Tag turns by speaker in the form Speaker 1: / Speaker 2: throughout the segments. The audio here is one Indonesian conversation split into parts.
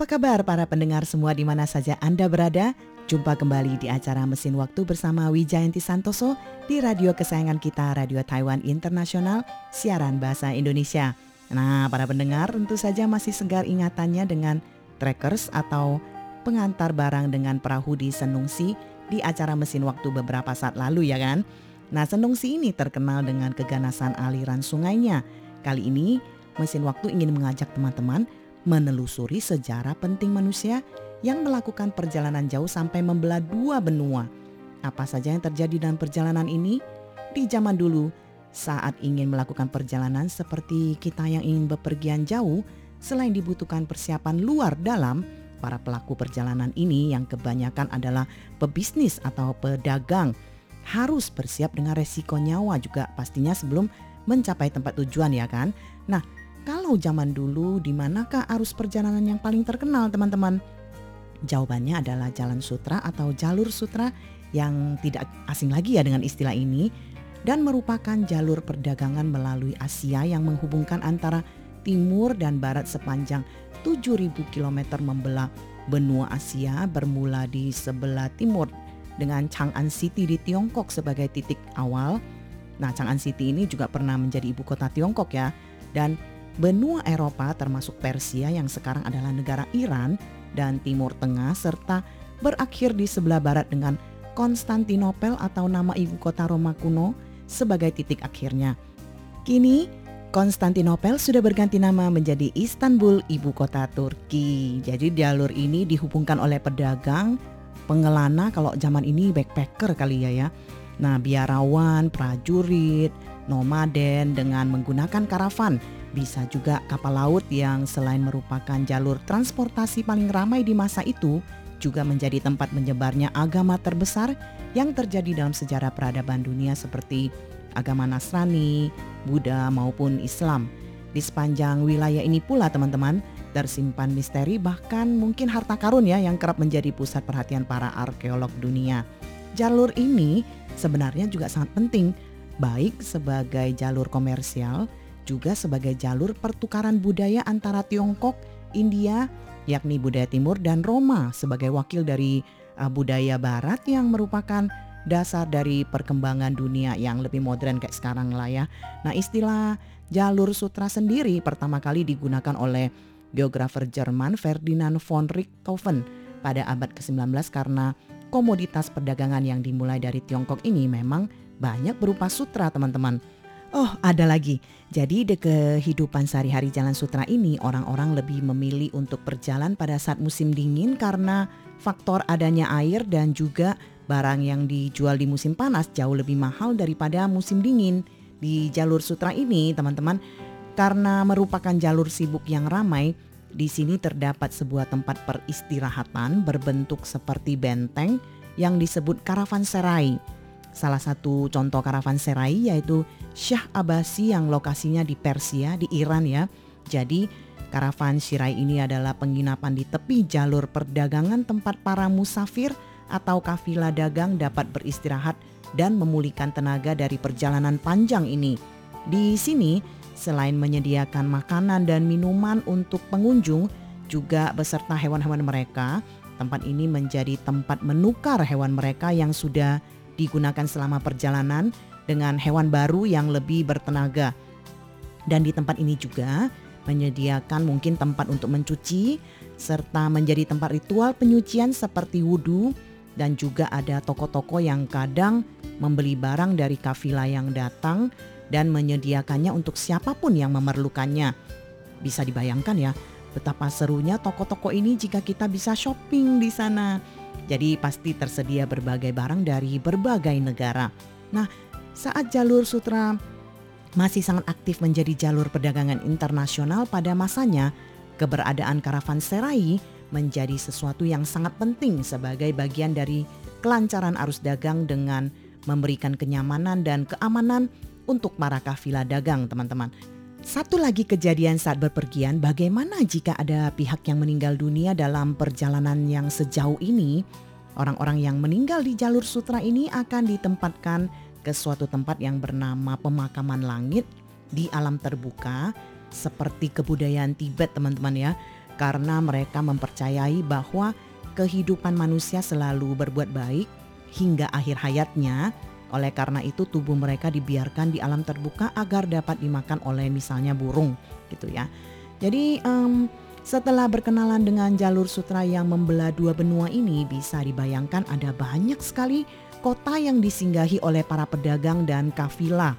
Speaker 1: Apa kabar para pendengar semua di mana saja Anda berada? Jumpa kembali di acara Mesin Waktu bersama Wijayanti Santoso di radio kesayangan kita Radio Taiwan Internasional siaran bahasa Indonesia. Nah, para pendengar tentu saja masih segar ingatannya dengan trackers atau pengantar barang dengan perahu di Senungsi di acara Mesin Waktu beberapa saat lalu ya kan? Nah, Senungsi ini terkenal dengan keganasan aliran sungainya. Kali ini Mesin Waktu ingin mengajak teman-teman menelusuri sejarah penting manusia yang melakukan perjalanan jauh sampai membelah dua benua. Apa saja yang terjadi dalam perjalanan ini? Di zaman dulu, saat ingin melakukan perjalanan seperti kita yang ingin bepergian jauh, selain dibutuhkan persiapan luar dalam, para pelaku perjalanan ini yang kebanyakan adalah pebisnis atau pedagang harus bersiap dengan resiko nyawa juga pastinya sebelum mencapai tempat tujuan ya kan. Nah, kalau zaman dulu di manakah arus perjalanan yang paling terkenal teman-teman? Jawabannya adalah Jalan Sutra atau Jalur Sutra yang tidak asing lagi ya dengan istilah ini dan merupakan jalur perdagangan melalui Asia yang menghubungkan antara timur dan barat sepanjang 7000 km membelah benua Asia bermula di sebelah timur dengan Chang'an City di Tiongkok sebagai titik awal. Nah, Chang'an City ini juga pernah menjadi ibu kota Tiongkok ya. Dan benua Eropa termasuk Persia yang sekarang adalah negara Iran dan Timur Tengah serta berakhir di sebelah barat dengan Konstantinopel atau nama ibu kota Roma kuno sebagai titik akhirnya. Kini Konstantinopel sudah berganti nama menjadi Istanbul, ibu kota Turki. Jadi jalur ini dihubungkan oleh pedagang, pengelana kalau zaman ini backpacker kali ya ya. Nah, biarawan, prajurit, nomaden dengan menggunakan karavan bisa juga kapal laut yang selain merupakan jalur transportasi paling ramai di masa itu, juga menjadi tempat menyebarnya agama terbesar yang terjadi dalam sejarah peradaban dunia seperti agama Nasrani, Buddha maupun Islam. Di sepanjang wilayah ini pula teman-teman tersimpan misteri bahkan mungkin harta karun ya yang kerap menjadi pusat perhatian para arkeolog dunia. Jalur ini sebenarnya juga sangat penting baik sebagai jalur komersial juga sebagai jalur pertukaran budaya antara Tiongkok, India, yakni budaya timur dan Roma sebagai wakil dari uh, budaya barat yang merupakan dasar dari perkembangan dunia yang lebih modern kayak sekarang lah ya. Nah, istilah jalur sutra sendiri pertama kali digunakan oleh geografer Jerman Ferdinand von Richthofen pada abad ke-19 karena komoditas perdagangan yang dimulai dari Tiongkok ini memang banyak berupa sutra teman-teman. Oh, ada lagi. Jadi di kehidupan sehari-hari Jalan Sutra ini orang-orang lebih memilih untuk berjalan pada saat musim dingin karena faktor adanya air dan juga barang yang dijual di musim panas jauh lebih mahal daripada musim dingin. Di jalur sutra ini, teman-teman, karena merupakan jalur sibuk yang ramai, di sini terdapat sebuah tempat peristirahatan berbentuk seperti benteng yang disebut karavanserai. Salah satu contoh karavanserai yaitu Syah Abasi yang lokasinya di Persia, di Iran ya. Jadi karavan Shirai ini adalah penginapan di tepi jalur perdagangan tempat para musafir atau kafilah dagang dapat beristirahat dan memulihkan tenaga dari perjalanan panjang ini. Di sini, selain menyediakan makanan dan minuman untuk pengunjung, juga beserta hewan-hewan mereka, tempat ini menjadi tempat menukar hewan mereka yang sudah digunakan selama perjalanan dengan hewan baru yang lebih bertenaga. Dan di tempat ini juga menyediakan mungkin tempat untuk mencuci serta menjadi tempat ritual penyucian seperti wudhu dan juga ada toko-toko yang kadang membeli barang dari kafilah yang datang dan menyediakannya untuk siapa pun yang memerlukannya. Bisa dibayangkan ya betapa serunya toko-toko ini jika kita bisa shopping di sana. Jadi pasti tersedia berbagai barang dari berbagai negara. Nah, saat jalur sutra masih sangat aktif menjadi jalur perdagangan internasional pada masanya, keberadaan karavan serai menjadi sesuatu yang sangat penting sebagai bagian dari kelancaran arus dagang dengan memberikan kenyamanan dan keamanan untuk para kafilah dagang, teman-teman. Satu lagi kejadian saat berpergian, bagaimana jika ada pihak yang meninggal dunia dalam perjalanan yang sejauh ini? Orang-orang yang meninggal di jalur sutra ini akan ditempatkan ke suatu tempat yang bernama pemakaman langit di alam terbuka seperti kebudayaan Tibet teman-teman ya. karena mereka mempercayai bahwa kehidupan manusia selalu berbuat baik hingga akhir hayatnya. Oleh karena itu tubuh mereka dibiarkan di alam terbuka agar dapat dimakan oleh misalnya burung gitu ya. Jadi um, setelah berkenalan dengan jalur sutra yang membelah dua benua ini bisa dibayangkan ada banyak sekali kota yang disinggahi oleh para pedagang dan kafilah.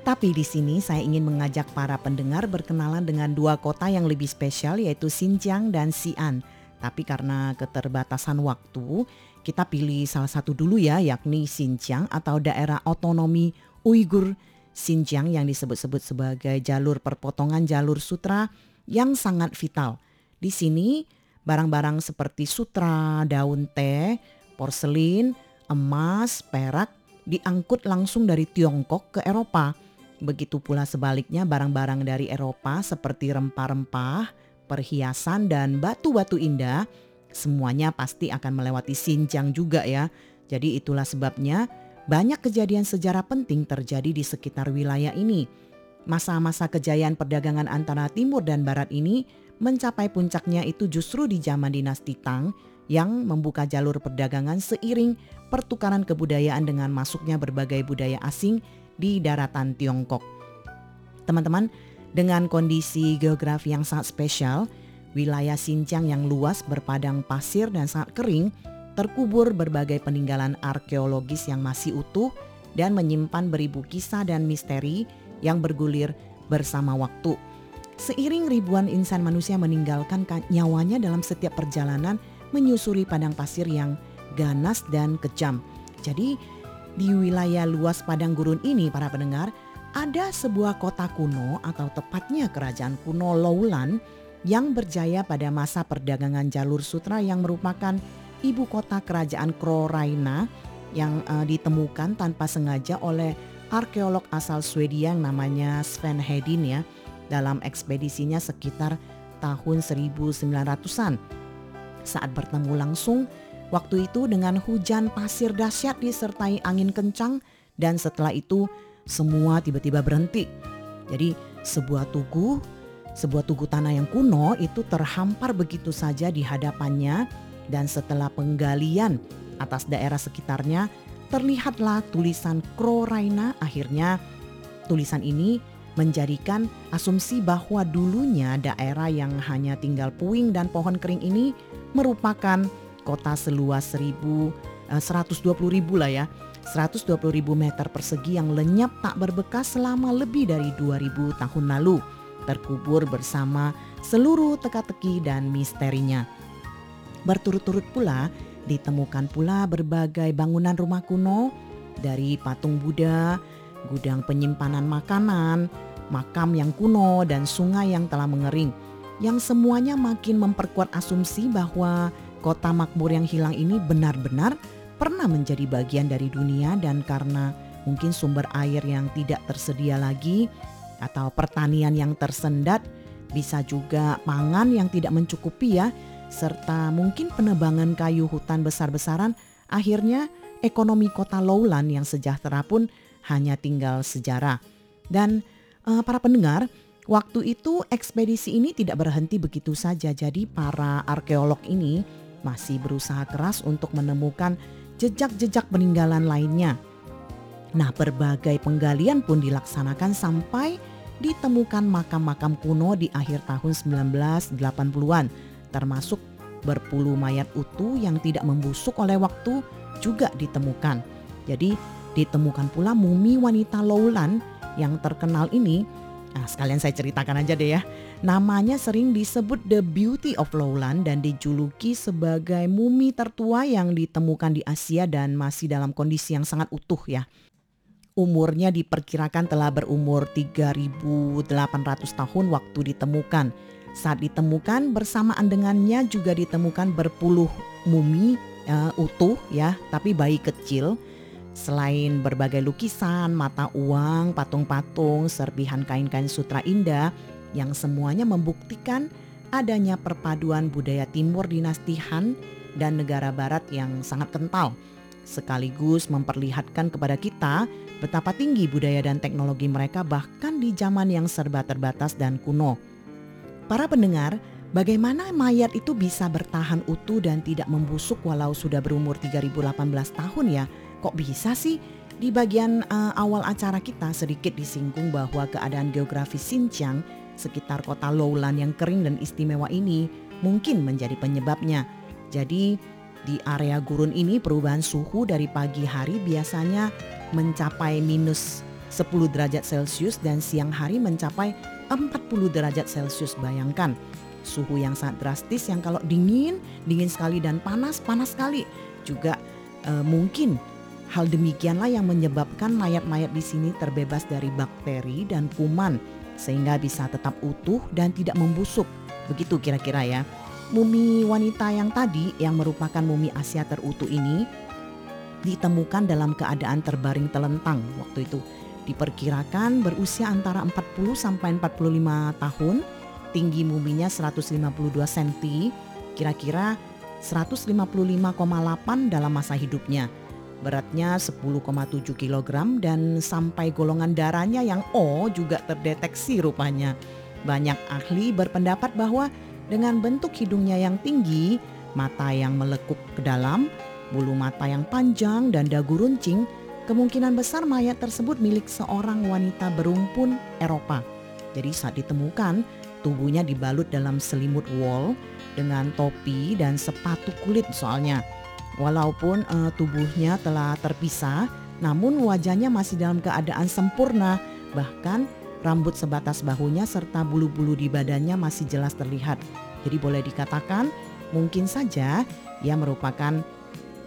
Speaker 1: Tapi di sini saya ingin mengajak para pendengar berkenalan dengan dua kota yang lebih spesial yaitu Xinjiang dan Xi'an. Tapi karena keterbatasan waktu, kita pilih salah satu dulu ya, yakni Xinjiang atau daerah otonomi Uighur Xinjiang yang disebut-sebut sebagai jalur perpotongan jalur sutra yang sangat vital. Di sini barang-barang seperti sutra, daun teh, porselin, emas, perak diangkut langsung dari Tiongkok ke Eropa. Begitu pula sebaliknya barang-barang dari Eropa seperti rempah-rempah, perhiasan dan batu-batu indah semuanya pasti akan melewati Xinjiang juga ya. Jadi itulah sebabnya banyak kejadian sejarah penting terjadi di sekitar wilayah ini. Masa-masa kejayaan perdagangan antara timur dan barat ini mencapai puncaknya itu justru di zaman dinasti Tang yang membuka jalur perdagangan seiring pertukaran kebudayaan dengan masuknya berbagai budaya asing di daratan Tiongkok. Teman-teman, dengan kondisi geografi yang sangat spesial, wilayah Xinjiang yang luas berpadang pasir dan sangat kering, terkubur berbagai peninggalan arkeologis yang masih utuh dan menyimpan beribu kisah dan misteri yang bergulir bersama waktu. Seiring ribuan insan manusia meninggalkan nyawanya dalam setiap perjalanan menyusuri padang pasir yang ganas dan kejam. Jadi di wilayah luas padang gurun ini para pendengar ada sebuah kota kuno atau tepatnya kerajaan kuno Lowland yang berjaya pada masa perdagangan jalur sutra yang merupakan ibu kota kerajaan Kroraina yang uh, ditemukan tanpa sengaja oleh arkeolog asal Swedia yang namanya Sven Hedin ya dalam ekspedisinya sekitar tahun 1900-an. Saat bertemu langsung, waktu itu dengan hujan pasir dahsyat disertai angin kencang dan setelah itu semua tiba-tiba berhenti. Jadi sebuah tugu, sebuah tugu tanah yang kuno itu terhampar begitu saja di hadapannya dan setelah penggalian atas daerah sekitarnya terlihatlah tulisan Kroraina akhirnya tulisan ini menjadikan asumsi bahwa dulunya daerah yang hanya tinggal puing dan pohon kering ini merupakan kota seluas 1000 120 eh, ribu lah ya 120 ribu meter persegi yang lenyap tak berbekas selama lebih dari 2000 tahun lalu, terkubur bersama seluruh teka-teki dan misterinya. Berturut-turut pula ditemukan pula berbagai bangunan rumah kuno dari patung Buddha, gudang penyimpanan makanan, makam yang kuno dan sungai yang telah mengering yang semuanya makin memperkuat asumsi bahwa kota makmur yang hilang ini benar-benar pernah menjadi bagian dari dunia dan karena mungkin sumber air yang tidak tersedia lagi atau pertanian yang tersendat, bisa juga pangan yang tidak mencukupi ya, serta mungkin penebangan kayu hutan besar-besaran, akhirnya ekonomi kota Lowland yang sejahtera pun hanya tinggal sejarah. Dan uh, para pendengar, waktu itu ekspedisi ini tidak berhenti begitu saja. Jadi para arkeolog ini masih berusaha keras untuk menemukan jejak-jejak peninggalan lainnya. Nah, berbagai penggalian pun dilaksanakan sampai ditemukan makam-makam kuno di akhir tahun 1980-an, termasuk berpuluh mayat utuh yang tidak membusuk oleh waktu juga ditemukan. Jadi, ditemukan pula mumi wanita Lowland yang terkenal ini. Nah, sekalian saya ceritakan aja deh ya. Namanya sering disebut The Beauty of Lowland dan dijuluki sebagai mumi tertua yang ditemukan di Asia dan masih dalam kondisi yang sangat utuh ya. Umurnya diperkirakan telah berumur 3.800 tahun waktu ditemukan. Saat ditemukan bersamaan dengannya juga ditemukan berpuluh mumi uh, utuh ya, tapi bayi kecil. Selain berbagai lukisan, mata uang, patung-patung, serpihan kain-kain sutra indah, yang semuanya membuktikan adanya perpaduan budaya timur dinasti Han dan negara barat yang sangat kental sekaligus memperlihatkan kepada kita betapa tinggi budaya dan teknologi mereka bahkan di zaman yang serba terbatas dan kuno. Para pendengar, Bagaimana mayat itu bisa bertahan utuh dan tidak membusuk walau sudah berumur 3018 tahun ya? Kok bisa sih? Di bagian uh, awal acara kita sedikit disinggung bahwa keadaan geografis Xinjiang sekitar kota Lowland yang kering dan istimewa ini mungkin menjadi penyebabnya. Jadi di area gurun ini perubahan suhu dari pagi hari biasanya mencapai minus 10 derajat Celcius dan siang hari mencapai 40 derajat Celcius. Bayangkan suhu yang sangat drastis yang kalau dingin, dingin sekali dan panas, panas sekali. Juga uh, mungkin Hal demikianlah yang menyebabkan mayat-mayat di sini terbebas dari bakteri dan kuman sehingga bisa tetap utuh dan tidak membusuk. Begitu kira-kira ya. Mumi wanita yang tadi yang merupakan mumi Asia terutuh ini ditemukan dalam keadaan terbaring telentang waktu itu. Diperkirakan berusia antara 40 sampai 45 tahun, tinggi muminya 152 cm, kira-kira 155,8 dalam masa hidupnya beratnya 10,7 kg dan sampai golongan darahnya yang O juga terdeteksi rupanya. Banyak ahli berpendapat bahwa dengan bentuk hidungnya yang tinggi, mata yang melekup ke dalam, bulu mata yang panjang dan dagu runcing, kemungkinan besar mayat tersebut milik seorang wanita berumpun Eropa. Jadi saat ditemukan, tubuhnya dibalut dalam selimut wol dengan topi dan sepatu kulit soalnya. Walaupun uh, tubuhnya telah terpisah, namun wajahnya masih dalam keadaan sempurna. Bahkan rambut sebatas bahunya serta bulu-bulu di badannya masih jelas terlihat. Jadi boleh dikatakan mungkin saja ia merupakan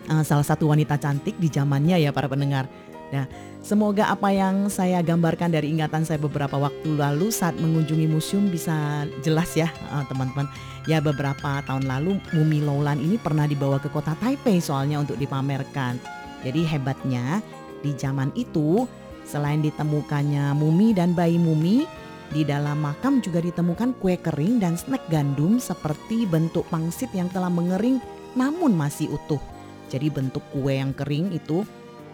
Speaker 1: uh, salah satu wanita cantik di zamannya ya para pendengar. Nah, semoga apa yang saya gambarkan dari ingatan saya beberapa waktu lalu saat mengunjungi museum bisa jelas ya eh, teman-teman. Ya beberapa tahun lalu Mumi Lowland ini pernah dibawa ke kota Taipei soalnya untuk dipamerkan. Jadi hebatnya di zaman itu selain ditemukannya mumi dan bayi mumi, di dalam makam juga ditemukan kue kering dan snack gandum seperti bentuk pangsit yang telah mengering namun masih utuh. Jadi bentuk kue yang kering itu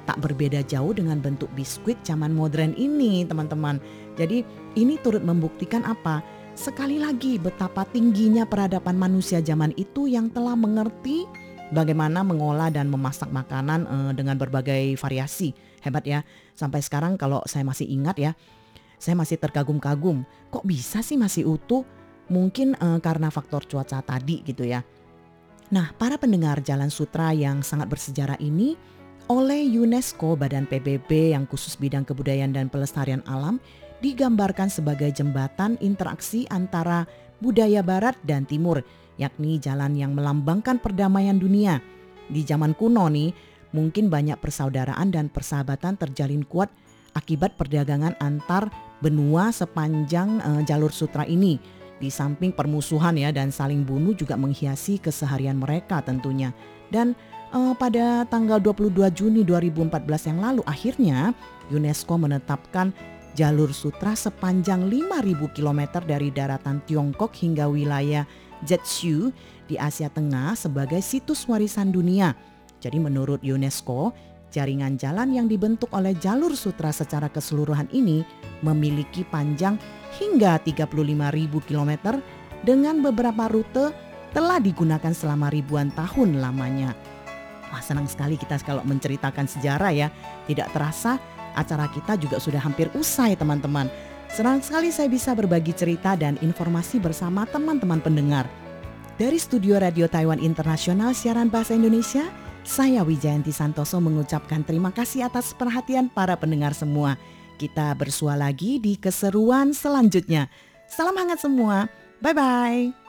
Speaker 1: tak berbeda jauh dengan bentuk biskuit zaman modern ini teman-teman. Jadi ini turut membuktikan apa? Sekali lagi betapa tingginya peradaban manusia zaman itu yang telah mengerti bagaimana mengolah dan memasak makanan eh, dengan berbagai variasi. Hebat ya. Sampai sekarang kalau saya masih ingat ya, saya masih terkagum-kagum. Kok bisa sih masih utuh? Mungkin eh, karena faktor cuaca tadi gitu ya. Nah, para pendengar Jalan Sutra yang sangat bersejarah ini oleh UNESCO Badan PBB yang khusus bidang kebudayaan dan pelestarian alam digambarkan sebagai jembatan interaksi antara budaya barat dan timur, yakni jalan yang melambangkan perdamaian dunia. Di zaman kuno nih, mungkin banyak persaudaraan dan persahabatan terjalin kuat akibat perdagangan antar benua sepanjang uh, jalur sutra ini. Di samping permusuhan ya dan saling bunuh juga menghiasi keseharian mereka tentunya. Dan uh, pada tanggal 22 Juni 2014 yang lalu akhirnya UNESCO menetapkan jalur sutra sepanjang 5.000 km dari daratan Tiongkok hingga wilayah Jeju di Asia Tengah sebagai situs warisan dunia. Jadi menurut UNESCO, jaringan jalan yang dibentuk oleh jalur sutra secara keseluruhan ini memiliki panjang hingga 35.000 km dengan beberapa rute telah digunakan selama ribuan tahun lamanya. Wah senang sekali kita kalau menceritakan sejarah ya. Tidak terasa acara kita juga sudah hampir usai teman-teman. Senang sekali saya bisa berbagi cerita dan informasi bersama teman-teman pendengar. Dari studio Radio Taiwan Internasional siaran bahasa Indonesia, saya Wijayanti Santoso mengucapkan terima kasih atas perhatian para pendengar semua. Kita bersua lagi di keseruan selanjutnya. Salam hangat semua. Bye-bye.